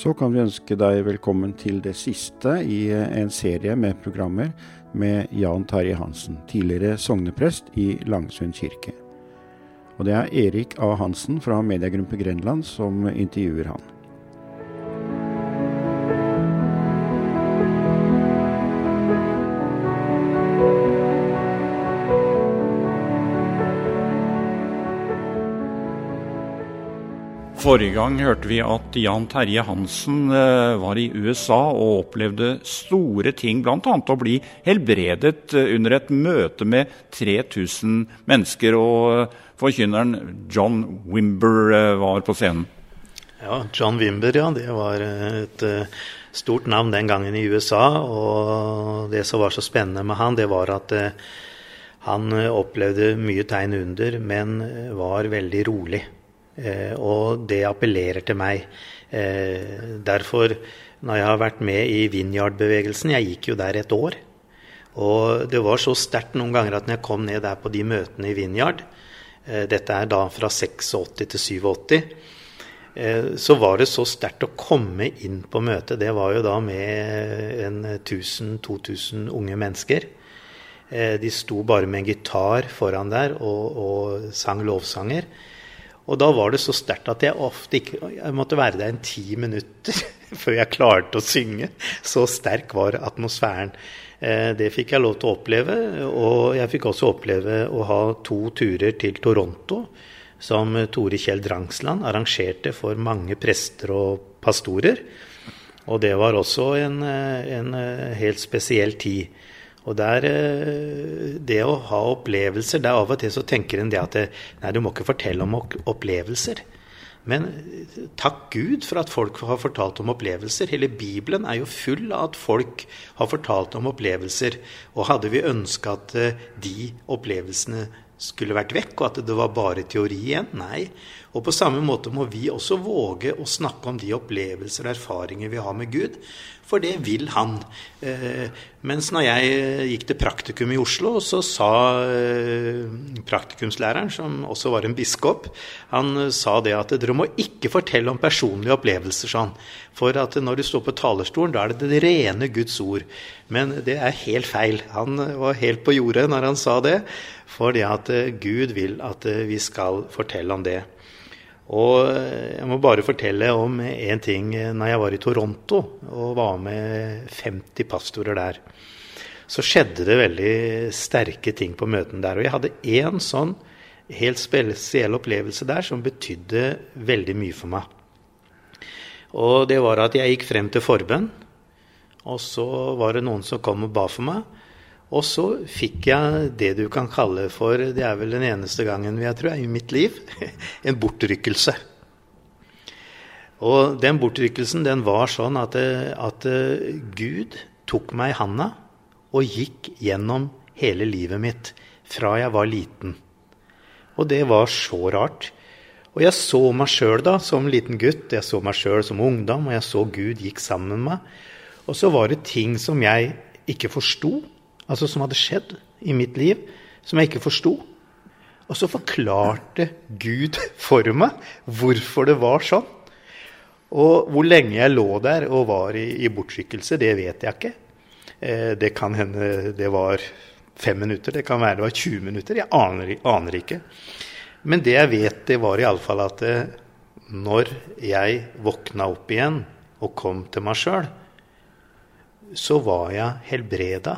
Så kan vi ønske deg velkommen til det siste i en serie med programmer med Jan Terje Hansen, tidligere sogneprest i Langsund kirke. Og det er Erik A. Hansen fra Mediegruppe Grenland som intervjuer han. Forrige gang hørte vi at Jan Terje Hansen eh, var i USA og opplevde store ting, bl.a. å bli helbredet eh, under et møte med 3000 mennesker. Og eh, forkynneren John Wimber var på scenen. Ja, John Wimber, ja. Det var et stort navn den gangen i USA. Og det som var så spennende med han, det var at han opplevde mye tegn under, men var veldig rolig. Eh, og det appellerer til meg. Eh, derfor, når jeg har vært med i Vinjard-bevegelsen Jeg gikk jo der et år. Og det var så sterkt noen ganger at når jeg kom ned der på de møtene i Vinjard eh, Dette er da fra 86 til 87 så var det så sterkt å komme inn på møtet. Det var jo da med 1000-2000 unge mennesker. De sto bare med en gitar foran der og, og sang lovsanger. Og da var det så sterkt at jeg ofte ikke Jeg måtte være der en ti minutter før jeg klarte å synge. Så sterk var atmosfæren. Eh, det fikk jeg lov til å oppleve. Og jeg fikk også oppleve å ha to turer til Toronto som Tore Kjell Drangsland arrangerte for mange prester og pastorer. Og det var også en, eh, en eh, helt spesiell tid. Og der, eh, Det å ha opplevelser det er Av og til så tenker en det at det, nei, du må ikke fortelle om opplevelser. Men eh, takk Gud for at folk har fortalt om opplevelser. Hele Bibelen er jo full av at folk har fortalt om opplevelser. Og hadde vi ønska at eh, de opplevelsene skulle vært vekk, og at det var bare teori igjen? Nei. Og på samme måte må vi også våge å snakke om de opplevelser og erfaringer vi har med Gud for det vil han. Eh, mens når jeg eh, gikk til praktikum i Oslo, så sa eh, praktikumslæreren, som også var en biskop, han sa det at dere må ikke fortelle om personlige opplevelser sånn. For at når du står på talerstolen, da er det det rene Guds ord. Men det er helt feil. Han var helt på jordet når han sa det. For det at Gud vil at vi skal fortelle om det. Og jeg må bare fortelle om én ting. Når jeg var i Toronto og var med 50 pastorer der, så skjedde det veldig sterke ting på møtene der. Og jeg hadde én sånn helt spesiell opplevelse der som betydde veldig mye for meg. Og det var at jeg gikk frem til forbønn, og så var det noen som kom og ba for meg. Og så fikk jeg det du kan kalle for, det er vel den eneste gangen jeg tror i mitt liv, en bortrykkelse. Og den bortrykkelsen den var sånn at, at Gud tok meg i handa og gikk gjennom hele livet mitt fra jeg var liten. Og det var så rart. Og jeg så meg sjøl da som liten gutt, jeg så meg sjøl som ungdom, og jeg så Gud gikk sammen med meg. Og så var det ting som jeg ikke forsto altså som hadde skjedd i mitt liv, som jeg ikke forsto. Og så forklarte Gud for meg hvorfor det var sånn. Og hvor lenge jeg lå der og var i, i bortskikkelse, det vet jeg ikke. Eh, det kan hende det var fem minutter, det kan være det var 20 minutter. Jeg aner, aner ikke. Men det jeg vet, det var iallfall at eh, når jeg våkna opp igjen og kom til meg sjøl, så var jeg helbreda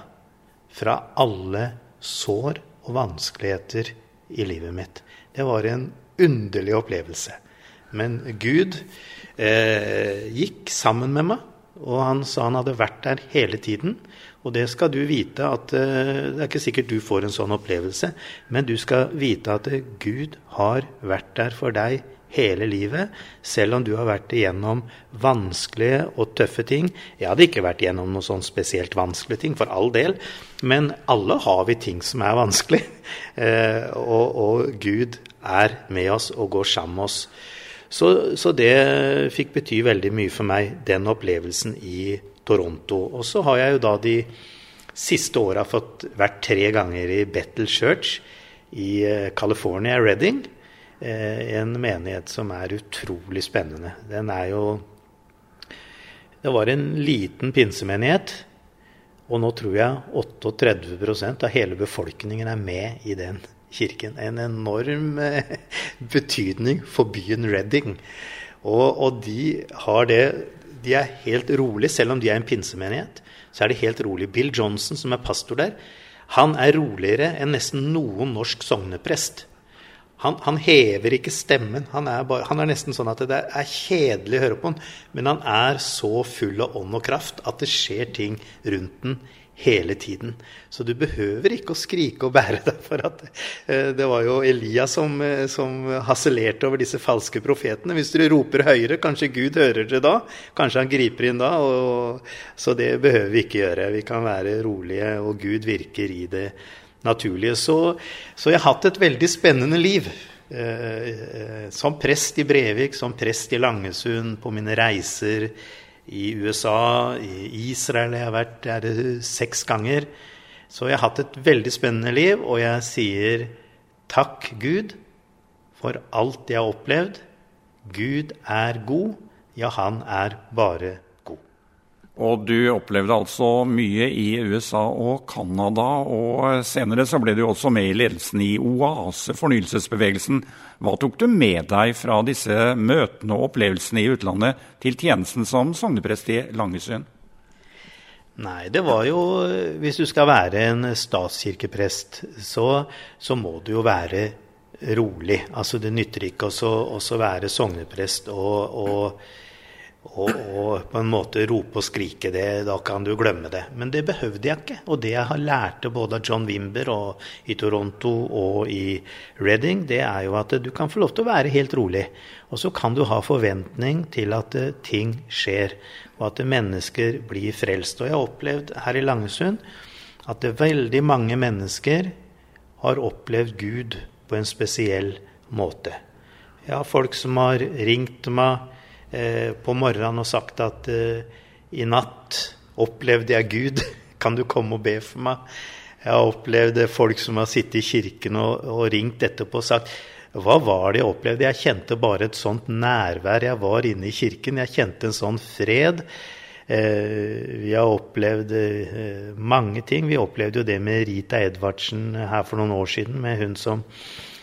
fra alle sår og vanskeligheter i livet mitt. Det var en underlig opplevelse. Men Gud eh, gikk sammen med meg, og han sa han hadde vært der hele tiden. Og det skal du vite at eh, Det er ikke sikkert du får en sånn opplevelse, men du skal vite at Gud har vært der for deg hele livet, selv om du har vært igjennom vanskelige og tøffe ting. Jeg hadde ikke vært igjennom noe sånn spesielt vanskelige ting, for all del, men alle har vi ting som er vanskelig. Eh, og, og, Gud er med oss og går sammen med oss. Så, så det fikk bety veldig mye for meg, den opplevelsen i Toronto. Og så har jeg jo da de siste åra fått vært tre ganger i Battle Church i eh, California, Redding. Eh, en menighet som er utrolig spennende. Den er jo Det var en liten pinsemenighet. Og nå tror jeg 38% av hele befolkningen er med i den kirken. En enorm eh, betydning for byen Reading. Og, og de har det De er helt rolig, selv om de er en pinsemenighet. Så er de helt rolig. Bill Johnson, som er pastor der, han er roligere enn nesten noen norsk sogneprest. Han, han, hever ikke stemmen. Han er, bare, han er, nesten sånn at det er kjedelig å høre på han, men han er så full av ånd og kraft at det skjer ting rundt den hele tiden. Så du behøver ikke å skrike og bære deg for at eh, Det var jo Elias som, eh, som harselerte over disse falske profetene. Hvis du roper høyere, kanskje Gud hører det da? Kanskje han griper inn da? Og, så det behøver vi ikke gjøre. Vi kan være rolige, og Gud virker i det naturlige. Så, så jeg har hatt et veldig spennende liv. Eh, eh som prest i Brevik, som prest i Langesund, på mine reiser i USA, i Israel jeg har vært der seks ganger. Så jeg har hatt et veldig spennende liv, og jeg sier takk, Gud, for alt jeg har opplevd. Gud er god. Ja, han er bare og du opplevde altså mye i USA og Canada, og senere så ble du også med i ledelsen i Oase, fornyelsesbevegelsen. Hva tok du med deg fra disse møtene og opplevelsene i utlandet til tjenesten som sogneprest i Langesund? Nei, det var jo Hvis du skal være en statskirkeprest, så, så må du jo være rolig. Altså Det nytter ikke å være sogneprest og, og og, og, på en måte rope og skrike det, da kan du glemme det. Men det behøvde jeg ikke. Og det jeg har lært både av John Wimber og i Toronto og i Reading, det er jo at du kan få lov til å være helt rolig. Og så kan du ha forventning til at eh, ting skjer, og at mennesker blir frelst. Og jeg har opplevd her i Langesund at veldig mange mennesker har opplevd Gud på en spesiell måte. Jeg har folk som har ringt meg på morgenen og sagt at eh, i natt opplevde jeg Gud. Kan du komme og be for meg? Jeg har opplevd folk som har sittet i kirken og, og ringt etterpå og sagt hva var det jeg opplevde? Jeg kjente bare et sånt nærvær. Jeg var inne i kirken. Jeg kjente en sånn fred. Eh, vi har opplevd eh, mange ting. Vi opplevde jo det med Rita Edvardsen her for noen år siden, med hun som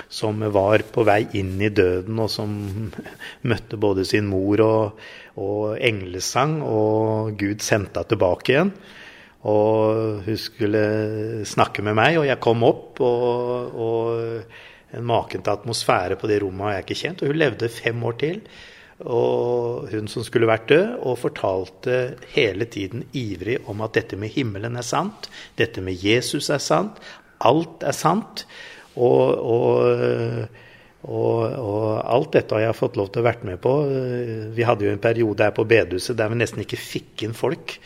som var på vei inn i døden, og som møtte både sin mor og, og englesang, og Gud sendte henne tilbake igjen. Og hun skulle snakke med meg, og jeg kom opp, og, og en maken til atmosfære på det rommet har jeg ikke kjent. Og hun levde fem år til. Og hun som skulle vært død, og fortalte hele tiden ivrig om at dette med himmelen er sant, dette med Jesus er sant, alt er sant. Og, og, og, og, alt dette har jeg fått lov til å vært med på. Vi hadde jo en periode her på bedehuset der vi nesten ikke fikk inn folk.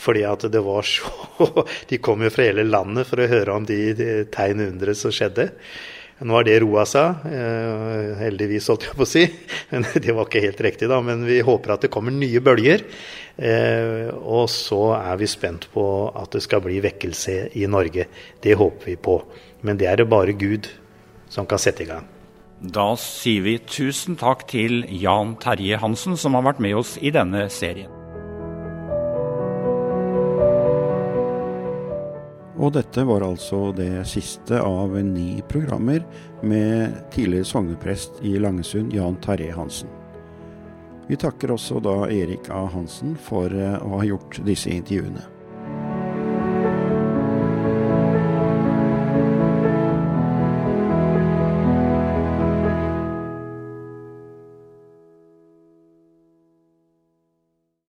Fordi at det var så De kom jo fra hele landet for å høre om de, de tegn undre som skjedde. Nå har det roa seg, eh, heldigvis, holdt jeg på å si. Men det var ikke helt riktig, da. Men vi håper at det kommer nye bølger. Eh, og så er vi spent på at det skal bli vekkelse i Norge. Det håper vi på. Men det er det bare Gud som kan sette i gang. Da sier vi tusen takk til Jan Terje Hansen, som har vært med oss i denne serien. Og dette var altså det siste av ni programmer med tidligere sogneprest i Langesund, Jan Terje Hansen. Vi takker også da Erik A. Hansen for eh, å ha gjort disse intervjuene.